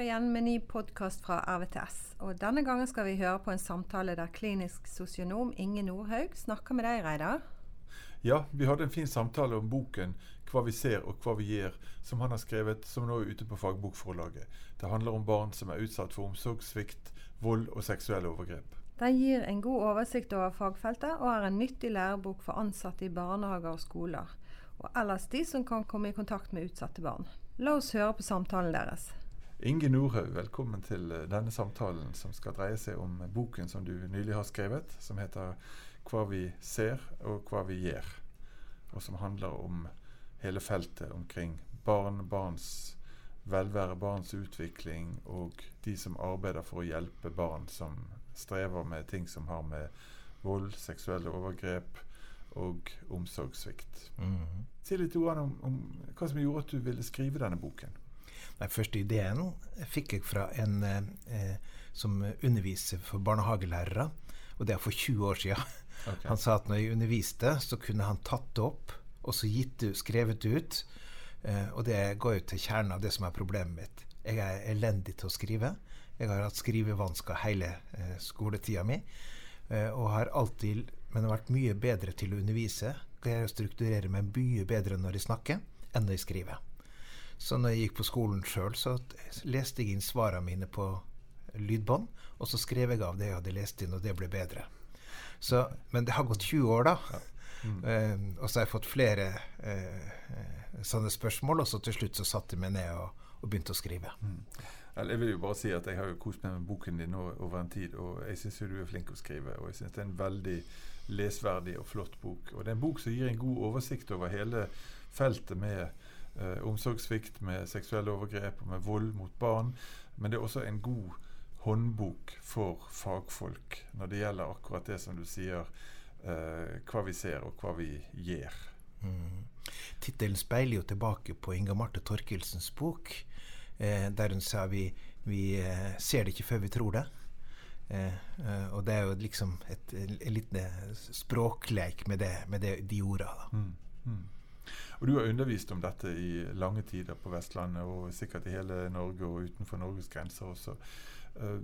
her igjen med ny podkast fra RVTS. Og denne gangen skal vi høre på en samtale der klinisk sosionom Inge Nordhaug snakker med deg, Reidar. Ja, vi hadde en fin samtale om boken 'Hva vi ser og hva vi gjør', som han har skrevet, som nå er ute på fagbokforlaget. Det handler om barn som er utsatt for omsorgssvikt, vold og seksuelle overgrep. Den gir en god oversikt over fagfeltet, og er en nyttig lærebok for ansatte i barnehager og skoler. Og ellers de som kan komme i kontakt med utsatte barn. La oss høre på samtalen deres. Inge Nordhaug, velkommen til eh, denne samtalen som skal dreie seg om boken som du nylig har skrevet, som heter 'Hva vi ser og hva vi gjør', og som handler om hele feltet omkring barn, barns velvære, barns utvikling og de som arbeider for å hjelpe barn som strever med ting som har med vold, seksuelle overgrep og omsorgssvikt. Mm. Si litt om, om, hva som gjorde at du ville skrive denne boken. Den første ideen fikk jeg fra en eh, som underviser for barnehagelærere, og det er for 20 år siden. Okay. Han sa at når jeg underviste, så kunne han tatt det opp og så gitt det, skrevet det ut. Eh, og det går jo til kjernen av det som er problemet mitt. Jeg er elendig til å skrive. Jeg har hatt skrivevansker hele eh, skoletida mi. Eh, og har alltid, men har vært mye bedre til å undervise. Jeg strukturerer meg mye bedre når jeg snakker, enn når jeg skriver. Så når jeg gikk på skolen sjøl, så leste jeg inn svarene mine på lydbånd, og så skrev jeg av det jeg hadde lest inn, og det ble bedre. Så, men det har gått 20 år, da. Ja. Mm. Uh, og så har jeg fått flere uh, sånne spørsmål, og så til slutt så satte jeg meg ned og, og begynte å skrive. Mm. Jeg vil jo bare si at jeg har jo kost meg med boken din over en tid, og jeg syns du er flink å skrive. Og jeg syns det er en veldig lesverdig og flott bok. Og det er en bok som gir en god oversikt over hele feltet med eh, omsorgssvikt, med seksuelle overgrep og med vold mot barn. Men det er også en god håndbok for fagfolk når det gjelder akkurat det som du sier, eh, hva vi ser og hva vi gjør. Mm. Tittelen speiler jo tilbake på Inga Marte Torkelsens bok, eh, der hun sa vi, vi eh, ser det ikke før vi tror det. Eh, eh, og det er jo liksom et, en liten språkleik med, det, med det, de ordene. Mm. Mm. Og Du har undervist om dette i lange tider på Vestlandet, og sikkert i hele Norge og utenfor Norges grenser også. Uh,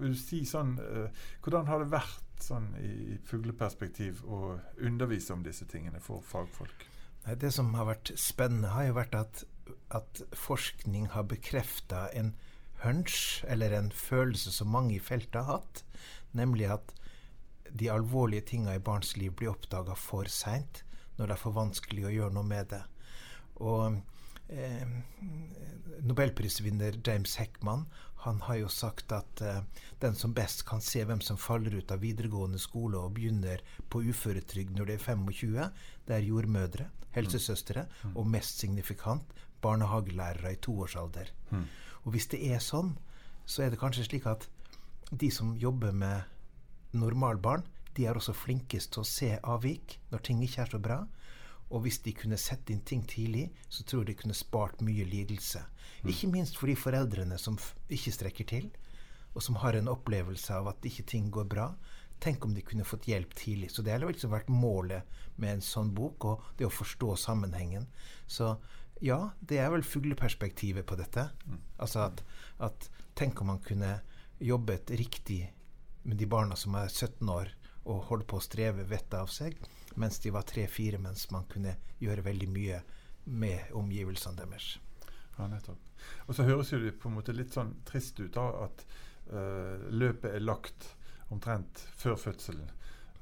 vil du si sånn, uh, Hvordan har det vært sånn i fugleperspektiv å undervise om disse tingene for fagfolk? Det som har vært spennende, har jo vært at, at forskning har bekrefta en hunch, eller en følelse som mange i feltet har hatt, nemlig at de alvorlige tinga i barns liv blir oppdaga for seint, når det er for vanskelig å gjøre noe med det. Og eh, Nobelprisvinner James Heckman han har jo sagt at eh, den som best kan se hvem som faller ut av videregående skole og begynner på uføretrygd når de er 25, det er jordmødre, helsesøstre mm. og mest signifikant barnehagelærere i toårsalder. Mm. Og hvis det er sånn, så er det kanskje slik at de som jobber med normalbarn, de er også flinkest til å se avvik når ting ikke er så bra. Og hvis de kunne sett inn ting tidlig, så tror jeg de kunne spart mye lidelse. Mm. Ikke minst for de foreldrene som ikke strekker til, og som har en opplevelse av at ikke ting går bra. Tenk om de kunne fått hjelp tidlig. Så det har liksom vært målet med en sånn bok, og det å forstå sammenhengen. Så ja, det er vel fugleperspektivet på dette. Mm. Altså at, at tenk om man kunne jobbet riktig med de barna som er 17 år og holdt på å streve vettet av seg, mens de var tre-fire, mens man kunne gjøre veldig mye med omgivelsene deres. Ja, nettopp. Og så høres det på en måte litt sånn trist ut da, at uh, løpet er lagt omtrent før fødselen.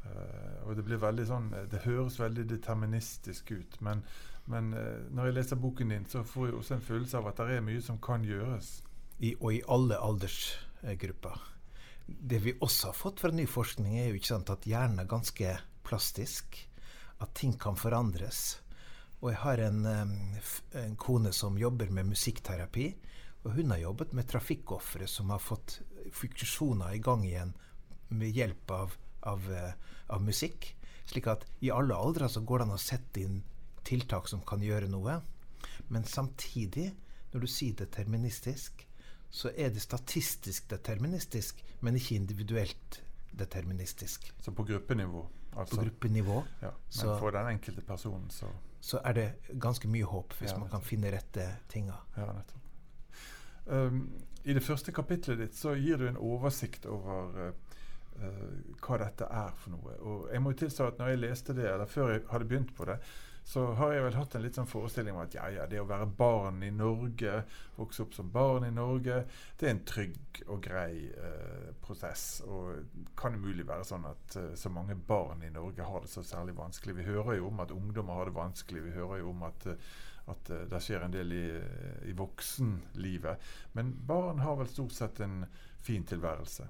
Uh, og det blir veldig sånn Det høres veldig deterministisk ut. Men, men uh, når jeg leser boken din, så får jeg også en følelse av at det er mye som kan gjøres. I, og i alle aldersgrupper. Det vi også har fått fra ny forskning, er jo ikke sant at hjernen er ganske plastisk. At ting kan forandres. Og jeg har en, en kone som jobber med musikkterapi. Og hun har jobbet med trafikkofre som har fått funksjoner i gang igjen med hjelp av, av, eh, av musikk. Slik at i alle aldre så går det an å sette inn tiltak som kan gjøre noe. Men samtidig, når du sier deterministisk, så er det statistisk deterministisk, men ikke individuelt deterministisk. Så på gruppenivå? Altså. På gruppenivå. Ja, men så, for den enkelte personen så Så er det ganske mye håp, hvis ja, man kan finne rette tinga. Ja, nettopp. Um, I det første kapitlet ditt så gir du en oversikt over uh, hva dette er for noe. Og jeg må jo tilstå at når jeg leste det, eller før jeg hadde begynt på det, så har jeg vel hatt en litt sånn forestilling om at ja, ja, det å være barn i Norge, vokse opp som barn i Norge, det er en trygg og grei eh, prosess. Og kan umulig være sånn at eh, så mange barn i Norge har det så særlig vanskelig. Vi hører jo om at ungdommer har det vanskelig. Vi hører jo om at uh, at uh, det skjer en del i, i voksenlivet. Men barn har vel stort sett en fin tilværelse?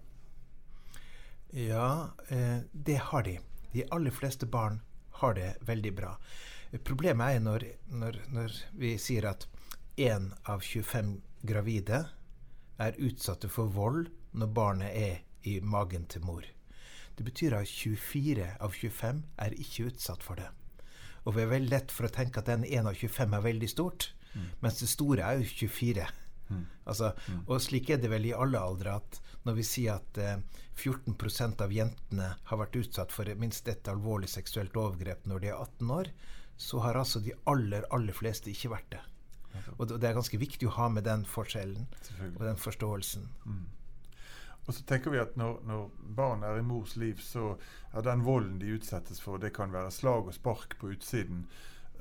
Ja, eh, det har de. De aller fleste barn har det veldig bra. Problemet er når, når, når vi sier at én av 25 gravide er utsatte for vold når barnet er i magen til mor. Det betyr at 24 av 25 er ikke utsatt for det. Og vi er veldig lett for å tenke at den 1 av 25 er veldig stort, mm. mens det store er jo 24. Mm. Altså, mm. Og slik er det vel i alle aldre at når vi sier at eh, 14% av jentene har vært utsatt for minst ett alvorlig seksuelt overgrep når de er 18 år, så har altså de aller, aller fleste ikke vært det. Og det er ganske viktig å ha med den forskjellen og den forståelsen. Mm. Og så tenker vi at når, når, barn er i mors liv, så er den volden de utsettes for, det kan være slag og spark på utsiden.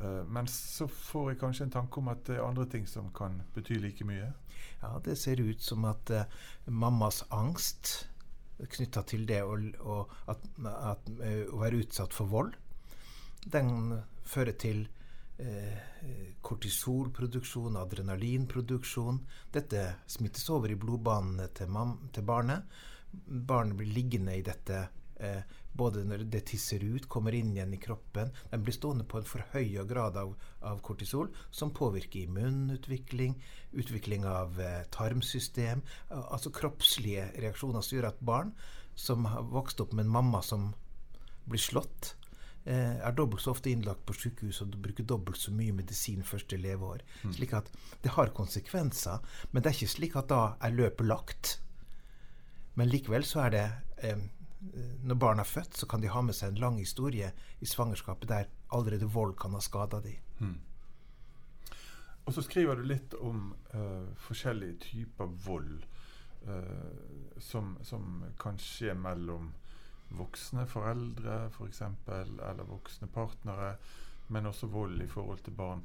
Uh, men så får jeg kanskje en tanke om at det er andre ting som kan bety like mye? Ja, det ser ut som at uh, mammas angst knytta til det å, at, at, uh, være utsatt for vold, den fører til uh, kortisolproduksjon, adrenalinproduksjon. Dette smittes over i blodbanene til, til barnet. Barnet blir liggende i dette eh, både når det tisser ut, kommer inn igjen i kroppen. Den blir stående på en forhøya grad av, av, kortisol, som påvirker immunutvikling, utvikling av eh, tarmsystem, altså kroppslige reaksjoner som gjør at barn som har vokst opp med en mamma som blir slått, Eh, er dobbelt så ofte innlagt på sykehus og bruker dobbelt så mye medisin første leveår. Mm. Slik at det har konsekvenser, men det er ikke slik at da er løpet lagt. Men likevel så er det eh, Når barna er født, så kan de ha med seg en lang historie i svangerskapet der allerede vold kan ha skada dem. Mm. Og så skriver du litt om uh, forskjellige typer vold uh, som, som kan skje mellom voksne foreldre f.eks., for eller voksne partnere, men også vold i forhold til barn.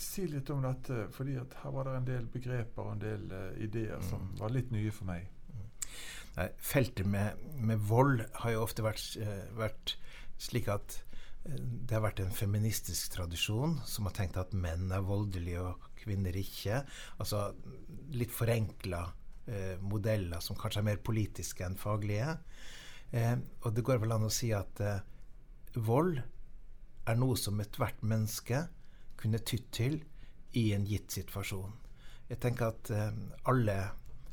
Si litt om dette, fordi her var det en del begreper og en del uh, ideer som mm. var litt nye for meg. Feltet med, med, vold har jo ofte vært, uh, vært slik at uh, det har vært en feministisk tradisjon som har tenkt at menn er voldelige og kvinner ikke. Altså litt forenkla modeller som kanskje er mer politiske enn faglige. Eh, og det går vel an å si at eh, vold er noe som ethvert menneske kunne tydd til i en gitt situasjon. Jeg tenker at eh, alle,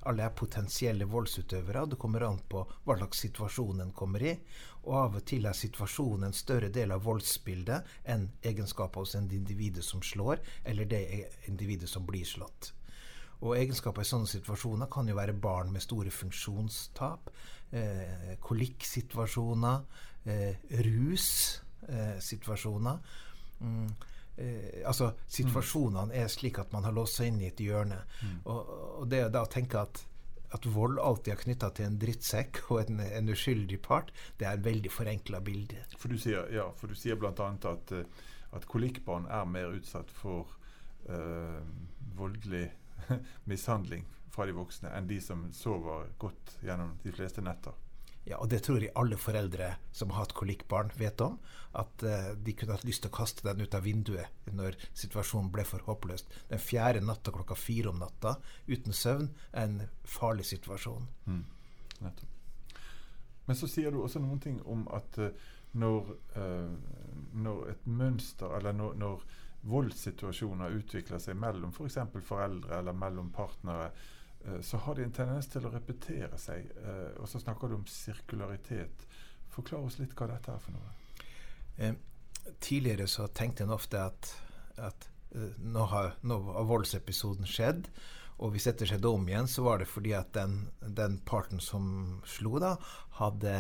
alle, er potensielle voldsutøvere. Det kommer an på hva slags situasjon en kommer i. Og av og til er situasjonen en større del av voldsbildet enn egenskaper hos en individet som slår, eller det individet som blir slått. Og egenskaper i sånne situasjoner kan jo være barn med store funksjonstap, eh, kolikksituasjoner, eh, russituasjoner. Eh, eh, altså Situasjonene er slik at man har låst seg inn i et hjørne. Mm. Og, og, det å da tenke at, at vold alltid er knytta til en drittsekk og en, en, uskyldig part, det er en veldig forenkla bilde. For du sier, ja, for du sier bl.a. at, eh, at kolikkbarn er mer utsatt for øh, voldelig mishandling fra de voksne enn de som sover godt gjennom de fleste netter. Ja, og det tror jeg alle foreldre som har hatt kolikkbarn, vet om. At eh, de kunne hatt lyst til å kaste den ut av vinduet når situasjonen ble for håpløs. Den fjerde natta klokka fire om natta uten søvn er en farlig situasjon. Mm. Men så sier du også noen ting om at eh, når, eh, når, et mønster, eller når, når voldssituasjoner utvikler seg mellom f.eks. For foreldre eller mellom partnere, så har de en tendens til å repetere seg. Eh, og så snakker du om sirkularitet. Forklar oss litt hva dette er for noe. Eh, tidligere så tenkte en ofte at, at eh, nå, har, nå, har, voldsepisoden skjedd. Og hvis dette skjedde om igjen, så var det fordi at den, den parten som slo, da, hadde,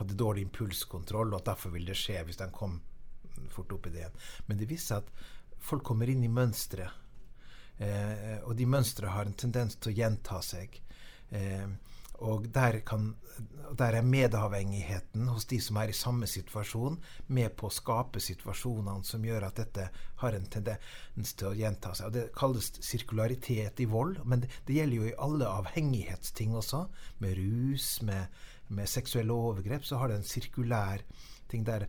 hadde dårlig impulskontroll, og at derfor ville det skje hvis den kom fort opp i det igjen. Men det viser seg at folk kommer inn i mønstre. Eh, og de mønstre har en tendens til å gjenta seg. Eh, og der, kan, der, er medavhengigheten hos de som er i samme situasjon, med på å skape situasjonene som gjør at dette har en tendens til å gjenta seg. Og Det kalles sirkularitet i vold, men det, det gjelder jo i alle avhengighetsting også. Med rus, med, med seksuelle overgrep, så har det en sirkulær ting der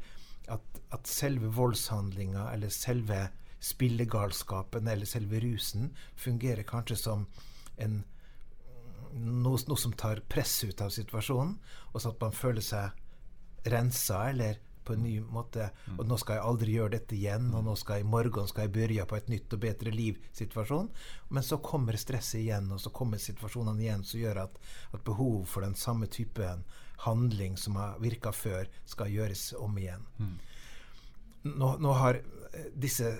at, at selve voldshandlinga eller selve spillegalskapen eller selve rusen fungerer kanskje som en noe, noe, som tar press ut av situasjonen, og så at man føler seg rensa eller på en ny måte. Og nå skal jeg aldri gjøre dette igjen, og nå skal jeg, i morgen skal jeg begynne på et nytt og bedre liv-situasjon. Men så kommer stresset igjen, og så kommer situasjonene igjen som gjør at, at behov for den samme typen handling som har virka før, skal gjøres om igjen. Mm. Nå, nå, har disse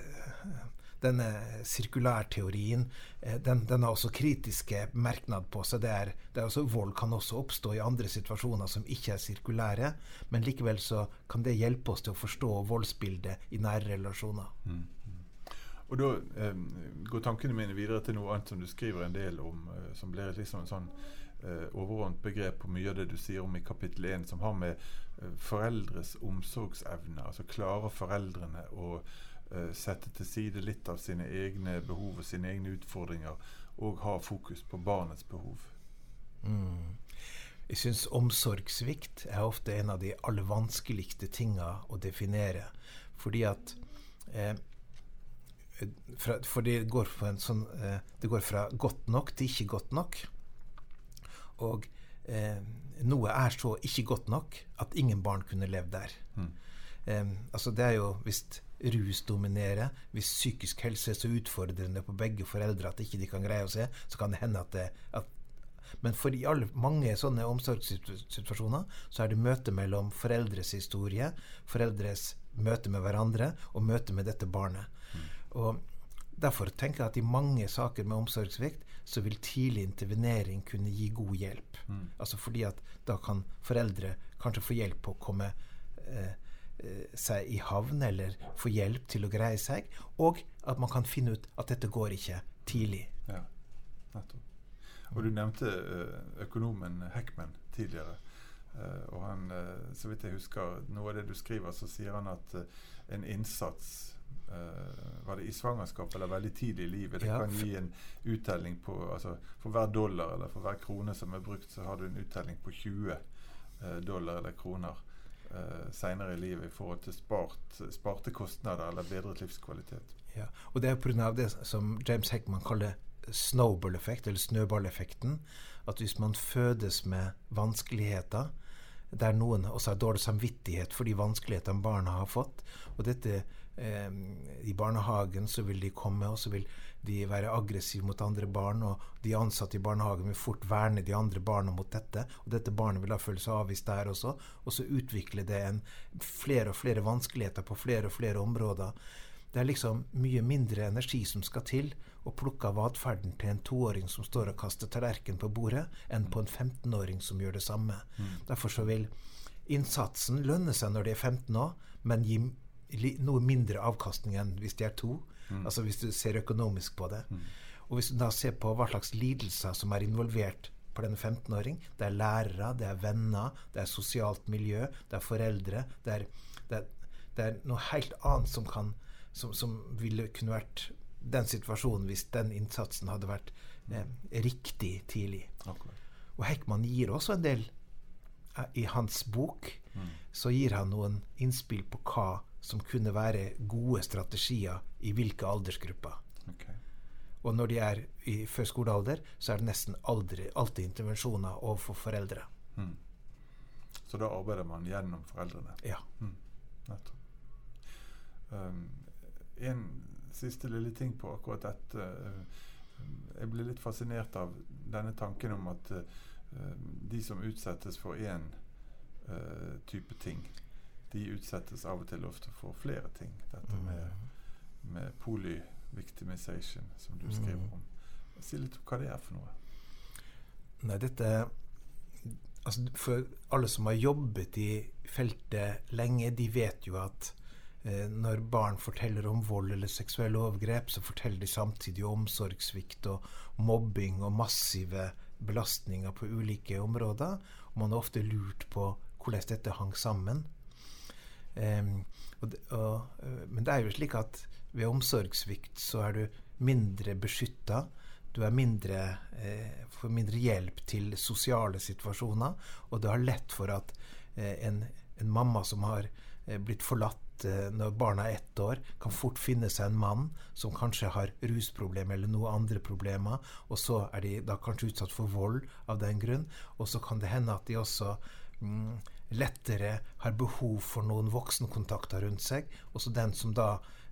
denne sirkulærteorien eh, den, den, har også kritiske merknad på seg. Det er, det er også, vold kan også oppstå i andre situasjoner som ikke er sirkulære, men likevel så kan det hjelpe oss til å forstå voldsbildet i nære relasjoner. Mm. Og Da eh, går tankene mine videre til noe annet som du skriver en del om, eh, som blir liksom en sånn eh, overordnet begrep på mye av det du sier om i kapittel 1, som har med eh, foreldres omsorgsevne, altså klarer foreldrene å uh, sette til side litt av sine egne behov og sine egne utfordringer, og ha fokus på barnets behov. Mm. Jeg syns omsorgssvikt er ofte en av de aller vanskeligste tinga å definere. Fordi at eh, fra, For det går, sånn, eh, det går, fra godt nok til ikke godt nok. Og eh, noe er så ikke godt nok at ingen barn kunne levd der. Mm. Eh, altså det er jo hvis rus dominerer, hvis psykisk helse er så utfordrende på begge foreldre at ikke de kan greie å se, så kan det hende at det at men for i alle, mange sånne omsorgssituasjoner så er det møte mellom foreldres historie, foreldres møte med hverandre og møte med dette barnet. Mm. Og Derfor tenker jeg at i mange saker med omsorgssvikt så vil tidlig intervenering kunne gi god hjelp. Mm. Altså fordi at da kan foreldre kanskje få hjelp på å komme eh, Eh, seg i havn eller få hjelp til å greie seg, og at man kan finne ut at dette går ikke tidlig. Ja, nettopp. Og Du nevnte eh, økonomen Heckman tidligere. Eh, og han, så vidt jeg husker, noe av det du skriver, så sier han at en innsats var det i svangerskap eller veldig tidlig i livet? Det ja. kan gi en uttelling på altså For hver dollar eller for hver krone som er brukt, så har du en uttelling på 20 dollar eller kroner uh, seinere i livet i forhold til spart, sparte kostnader eller bedret livskvalitet. Ja, og Det er pga. det som James Heckman kaller snowball-effekt, eller snøballeffekten. At hvis man fødes med vanskeligheter, der noen også har dårlig samvittighet for de vanskelighetene barna har fått, og dette eh, I barnehagen så vil de komme, og så vil de være aggressive mot andre barn, og de ansatte i barnehagen vil fort verne de andre barna mot dette. Og dette barnet vil da føle seg avvist der også, og så utvikler det en flere og flere vanskeligheter på flere og flere områder. Det er liksom mye mindre energi som skal til å plukke av atferden til en toåring som står og kaster tallerken på bordet, enn på en 15-åring som gjør det samme. Mm. Derfor så vil innsatsen lønne seg når de er 15 år, men gi noe mindre avkastning enn hvis de er to. Mm. Altså hvis du ser økonomisk på det. Mm. Og hvis du da ser på hva slags lidelser som er involvert på denne 15-åring Det er lærere, det er venner, det er sosialt miljø, det er foreldre. Det er, det er, det er noe helt annet som, kan, som, som, ville kunne vært den situasjonen hvis den innsatsen hadde vært eh, riktig tidlig. Akkurat. Og Heckman gir også en del eh, I hans bok mm. så gir han noen innspill på hva som kunne være gode strategier i hvilke aldersgrupper. Okay. Og når de er i førskolealder, så er det nesten aldri, alltid intervensjoner overfor foreldre. Mm. Så da arbeider man gjennom foreldrene? Ja. Mm. Nettopp. Um, en siste lille ting på akkurat dette. Jeg blir litt fascinert av denne tanken om at uh, de som utsettes for én uh, eh, type ting, de utsettes av og til ofte for flere ting. Dette mm. med, med polyvictimization, som du skriver mm. om. Si litt om hva det er for noe. Nei, dette altså For alle som har jobbet i feltet lenge, de vet jo at eh, når barn forteller om vold eller seksuelle overgrep, så forteller de samtidig omsorgssvikt og mobbing og massive belastninger på ulike områder. Og man har ofte lurt på hvordan dette hang sammen. Um, og, og, eh, men det er jo slik at ved omsorgssvikt så er du mindre beskytta. Du mindre, eh, får mindre hjelp til sosiale situasjoner, og det har lett for at eh, en, en, mamma som har eh, blitt forlatt eh, når barna er ett år, kan fort finne seg en mann som kanskje har rusproblemer eller noen andre problemer, og så er de da kanskje utsatt for vold av den grunn, og så kan det hende at de også mm, lettere har behov for noen voksenkontakter rundt seg. Også den som da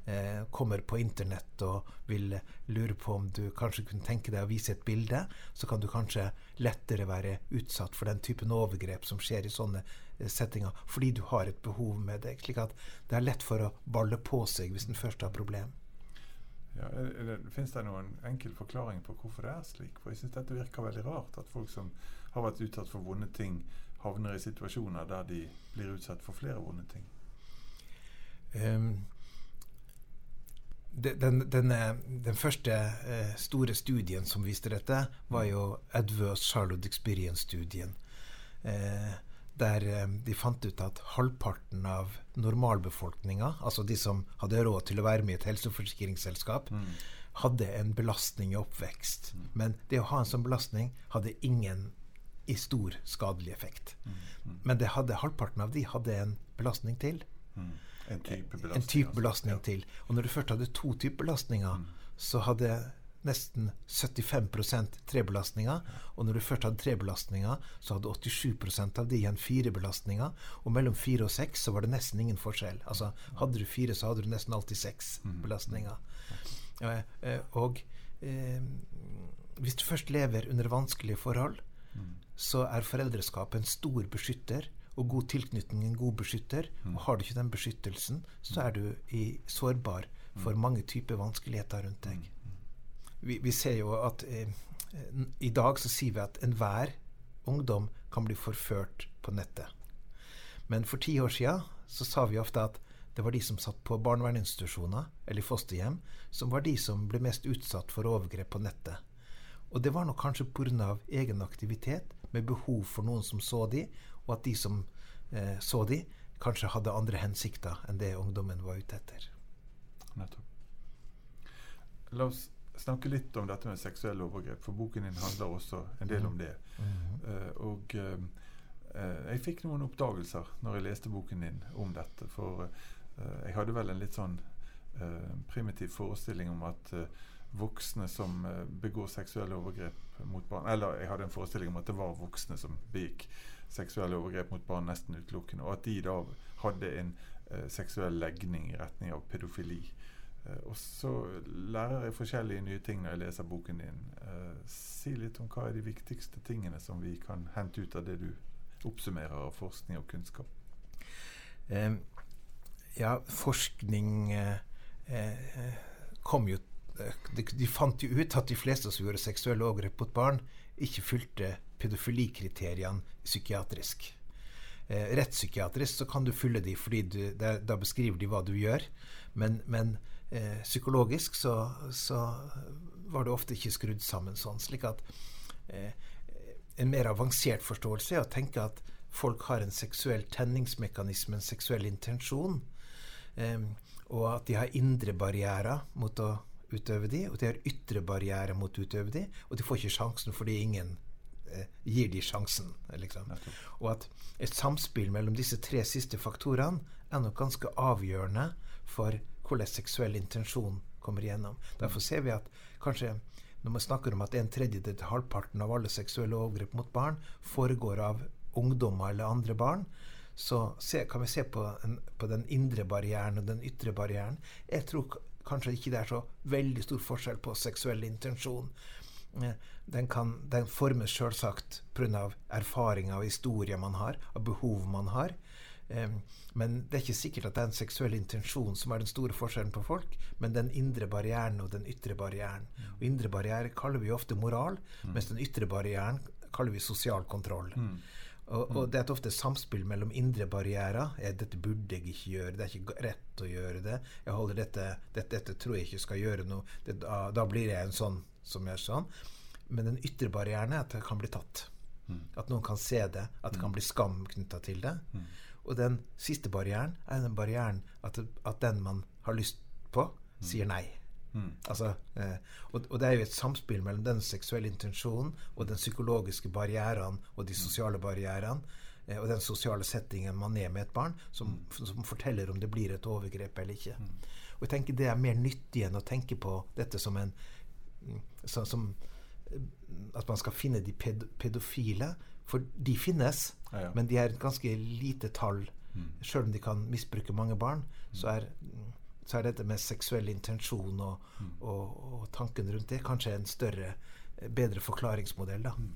eh, kommer på internett og vil lure på om du kanskje kunne tenke deg å vise et bilde, så kan du kanskje lettere være utsatt for den typen overgrep som skjer i sånne eh, settinger, fordi du har et behov med deg. slik at det er lett for å balle på seg hvis en først har problem. Ja, Fins det noen enkel forklaring på hvorfor det er slik? For jeg synes dette virker veldig rart. At folk som har vært utsatt for vonde ting, havner i situasjoner der de blir utsatt for flere vonde ting. Um, den, den, den, første eh, store studien som viste dette, var jo Adverse Charlotte Experience-studien. Eh, der eh, de fant ut at halvparten av normalbefolkninga, altså de som hadde råd til å være med i et helseforsikringsselskap, mm. hadde en belastning i oppvekst. Mm. Men det å ha en sånn belastning hadde ingen i stor skadelig effekt. Mm. mm. Men hadde, halvparten av de hadde en belastning til. Mm. En type belastning, en type belastning til. Og når du først hadde to typer belastninger, mm. så hadde nesten 75 tre belastninger. Og når du først hadde tre belastninger, så hadde 87% av de igjen fire belastninger. Og mellom fire og seks så var det nesten ingen forskjell. Altså Hadde du fire, så hadde du nesten alltid seks mm. belastninger. Eh, eh, og eh, hvis du først lever under vanskelige forhold, mm. så er foreldreskapet en stor beskytter og god tilknytning en god beskytter. Mm. Og har du ikke den beskyttelsen, så er du i, sårbar for mm. mange typer vanskeligheter rundt deg. Mm. Vi, vi ser jo at eh, i dag så sier vi at enhver ungdom kan bli forført på nettet. Men for ti år siden så sa vi ofte at det var de som satt på barnevernsinstitusjoner eller fosterhjem, som var de som ble mest utsatt for overgrep på nettet. Og det var nok kanskje pga. egen aktivitet, med behov for noen som så de, og at de som eh, så de, kanskje hadde andre hensikter enn det ungdommen var ute etter. Nettopp. La oss snakke litt om dette med seksuelle overgrep, for boken din handler også en del om det. Mm -hmm. uh, og uh, jeg fikk noen oppdagelser når jeg leste boken din om dette. For uh, jeg hadde vel en litt sånn primitiv forestilling om at voksne som begår seksuelle overgrep mot barn Eller jeg hadde en forestilling om at det var voksne som begikk seksuelle overgrep mot barn nesten utelukkende. Og at de da hadde en eh, seksuell legning i retning av pedofili. Eh, og så lærer jeg forskjellige nye ting når jeg leser boken din. Eh, si litt om hva er de viktigste tingene som vi kan hente ut av det du oppsummerer av forskning og kunnskap. ja, forskning eh, eh, kom jo eh, de, de, fant jo ut at de fleste som gjorde seksuelle overgrep mot barn, ikke fulgte pedofilikriteriene psykiatrisk. Eh, rettspsykiatrisk så kan du fylle de, fordi da beskriver de hva du gjør. Men, men eh, psykologisk så, så, var det ofte ikke skrudd sammen sånn. slik at eh, en mer avansert forståelse er å tenke at folk har en seksuell tenningsmekanisme, en seksuell intensjon. Eh, og at de har indre barrierer mot å utøve de, og de har ytre barrierer mot å utøve de, og de får ikke sjansen fordi ingen eh, gir de sjansen. Liksom. Og at et samspill mellom disse tre siste faktorene er nok ganske avgjørende for hvordan seksuell intensjon kommer igjennom. Derfor ser vi at kanskje når man snakker om at en tredjedel til halvparten av alle seksuelle overgrep mot barn foregår av ungdommer eller andre barn, så se, kan vi se på, en, på, den indre barrieren og den ytre barrieren. Jeg tror kanskje ikke det er så veldig stor forskjell på seksuell intensjon. Eh, den, kan, den formes sjølsagt pga. erfaringer og historier man har, av behov man har. Men det er ikke sikkert at det er en seksuell intensjon som er den store forskjellen på folk, men den indre barrieren og den ytre barrieren. Og indre barriere kaller vi ofte moral, mm. mens den ytre barrieren kaller vi sosial kontroll. Mm. Og, og, det er et ofte samspill mellom indre barrierer. Jeg, 'Dette burde jeg ikke gjøre. Det er ikke rett å gjøre det. Jeg holder dette, dette, dette tror jeg ikke skal gjøre noe. Det, da, da, blir jeg en sånn som gjør sånn. Men den ytre barrieren er at det kan bli tatt. Mm. At noen kan se det. At det kan bli skam knytta til det. Mm. Og den siste barrieren er den barrieren at, at den man har lyst på, mm. sier nei. Mm. Altså, eh, og, og, det er jo et samspill mellom den seksuelle intensjonen og den psykologiske barrieren og de mm. sosiale barrierene eh, og den sosiale settingen man er med et barn, som, mm. som, forteller om det blir et overgrep eller ikke. Mm. Og jeg tenker Det er mer nyttig enn å tenke på dette som en så, som, At man skal finne de ped pedofile. For de finnes, ja, ja. men de er et ganske lite tall. Mm. Sjøl om de kan misbruke mange barn, så er så er dette med seksuell intensjon og, mm. og, og, tanken rundt det kanskje en større, bedre forklaringsmodell. da. Mm.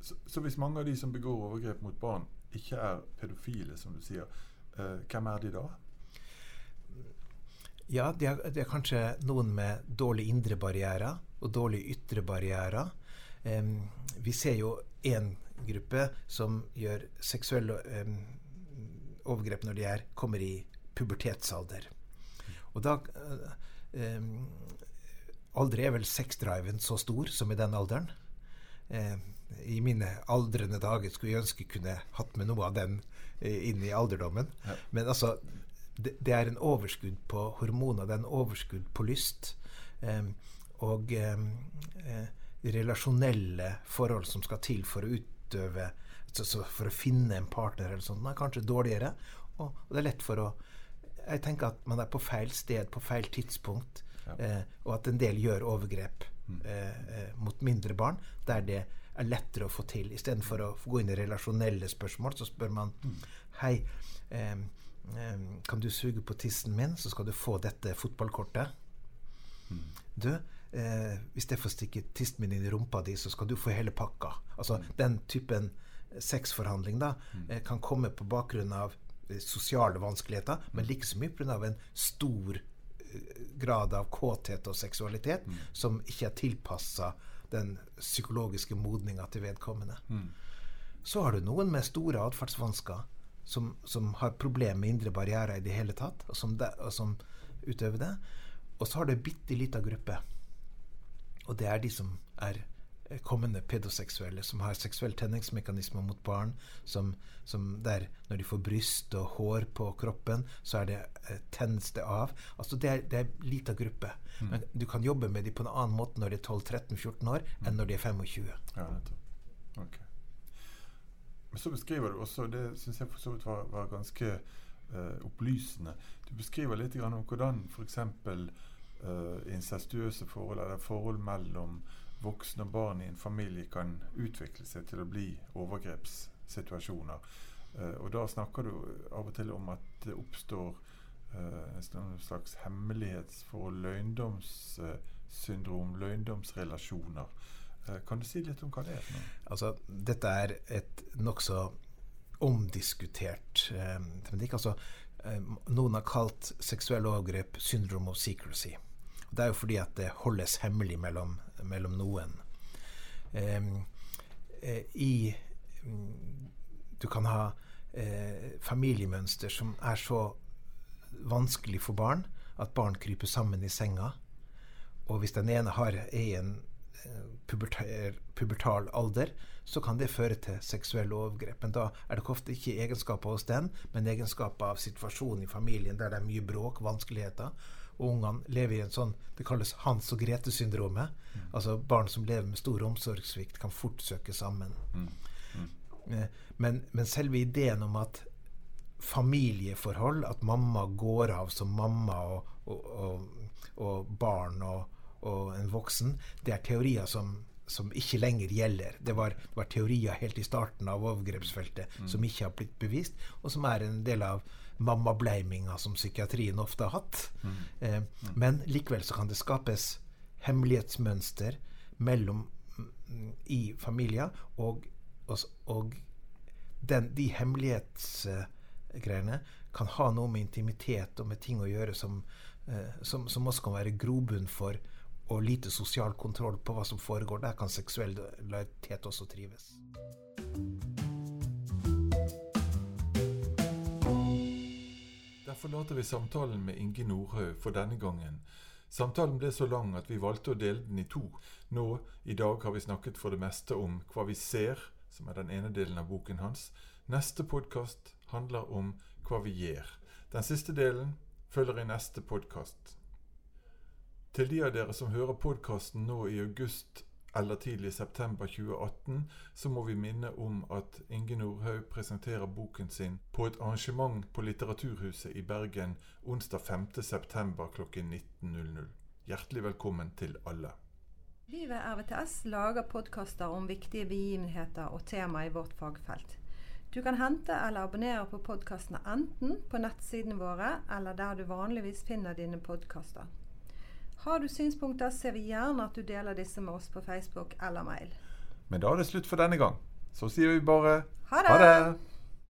Så, så, hvis mange av de som begår overgrep mot barn, ikke er pedofile, som du sier, eh, hvem er de da? Ja, det er, de er, kanskje noen med dårlige indre barrierer og dårlige ytre barrierer. Um, vi ser jo én gruppe som gjør seksuelle um, overgrep når de er, kommer i pubertetsalder. Og da eh, Aldri er vel sexdriven så stor som i den alderen. Eh, I mine aldrende dager skulle jeg ønske jeg kunne hatt med noe av den eh, inn i alderdommen. Ja. Men altså det, det, er en overskudd på hormoner, det er en overskudd på lyst. Eh, og eh, relasjonelle forhold som skal til for å utøve For å finne en partner eller sånt, er kanskje dårligere. Og, og det er lett for å jeg tenker at man er på feil sted på feil tidspunkt, ja. eh, og at en del gjør overgrep mm. eh, eh mot mindre barn der det er lettere å få til. Istedenfor å gå inn i relasjonelle spørsmål, så spør man mm. Hei, eh, eh, kan du suge på tissen min, så skal du få dette fotballkortet. Mm. Du, eh, hvis jeg får stikke tissen min inn i rumpa di, så skal du få hele pakka. Altså mm. Den typen sexforhandling da, mm. kan komme på bakgrunn av sosiale vanskeligheter, men like så mye pga. en stor eh, grad av kåthet og seksualitet mm. som ikke er tilpassa den psykologiske modninga til vedkommende. Mm. Så har du noen med store atferdsvansker som, som, har problemer med indre barrierer i det hele tatt, og som, de, og som utøver det. Og så har du ei bitte lita gruppe, og det er de som er kommende pedoseksuelle som har seksuell tenningsmekanisme mot barn, som, som, der når de får bryst og hår på kroppen, så er det eh, tennes det av. Altså det er, det er liten gruppe. Mm. Men du kan jobbe med dem på en annen måte når de er 12-13-14 år, mm. enn når de er 25. Ja, okay. Men så beskriver du også, det syns jeg for så vidt var, var ganske uh, opplysende, du beskriver litt om hvordan f.eks. Uh, incestuøse forhold, eller forhold mellom voksne og barn i en familie kan utvikle seg til å bli overgrepssituasjoner. Uh, og da snakker du av og til om at det oppstår uh, en slags hemmelighetsforhold, løgndomssyndrom, løgndomsrelasjoner. Uh, kan du si litt om hva det er? for? Altså, dette er et nokså omdiskutert um, altså, um, Noen har kalt seksuelle overgrep 'syndrom of secrecy'. Det er jo fordi at det holdes hemmelig mellom mellom noen. Eh, i Du kan ha eh, familiemønster som er så vanskelig for barn at barn kryper sammen i senga. Og hvis den ene har er i en eh, pubertal, pubertal alder, så kan det føre til seksuelle overgrep. Men da er det ofte ikke egenskaper hos den, men egenskaper av situasjonen i familien der det er mye bråk, vanskeligheter og ungene lever i en sånn Det kalles Hans og Grete-syndromet. Mm. Altså barn som lever med stor omsorgssvikt, kan fort søke sammen. Mm. Mm. Eh, men, men, selve ideen om at familieforhold, at mamma går av som mamma og, og, og, og barn og, en voksen, det er teorier som, som ikke lenger gjelder. Det var, det var, teorier helt i starten av overgrepsfeltet mm. som ikke har blitt bevist, og som er en del av mammableiminga som psykiatrien ofte har hatt. Mm. Eh, mm. Men likevel så kan det skapes hemmelighetsmønster mellom mm, i familier, og, og, og den, de hemmelighetsgreiene kan ha noe med intimitet og med ting å gjøre som, eh, som, som også kan være grobunn for og lite sosial kontroll på hva som foregår. Der kan seksuell lojalitet også trives. Der forlater vi samtalen med Inge Nordhaug for denne gangen. Samtalen ble så lang at vi valgte å dele den i to. Nå, i dag, har vi snakket for det meste om hva vi ser, som er den ene delen av boken hans. Neste podkast handler om hva vi gjør. Den siste delen følger i neste podkast. Til de av dere som hører podkasten nå i august eller tidlig september 2018, så må vi minne om at Inge Nordhaug presenterer boken sin på et arrangement på Litteraturhuset i Bergen onsdag 5.9. klokken 19.00. Hjertelig velkommen til alle. Vi ved RVTS lager podkaster om viktige begivenheter og tema i vårt fagfelt. Du kan hente eller abonnere på podkastene enten på nettsidene våre eller der du vanligvis finner dine podkaster. Har du synspunkter, ser vi gjerne at du deler disse med oss på Facebook eller mail. Men da er det slutt for denne gang. Så sier vi bare Ha det! Ha det!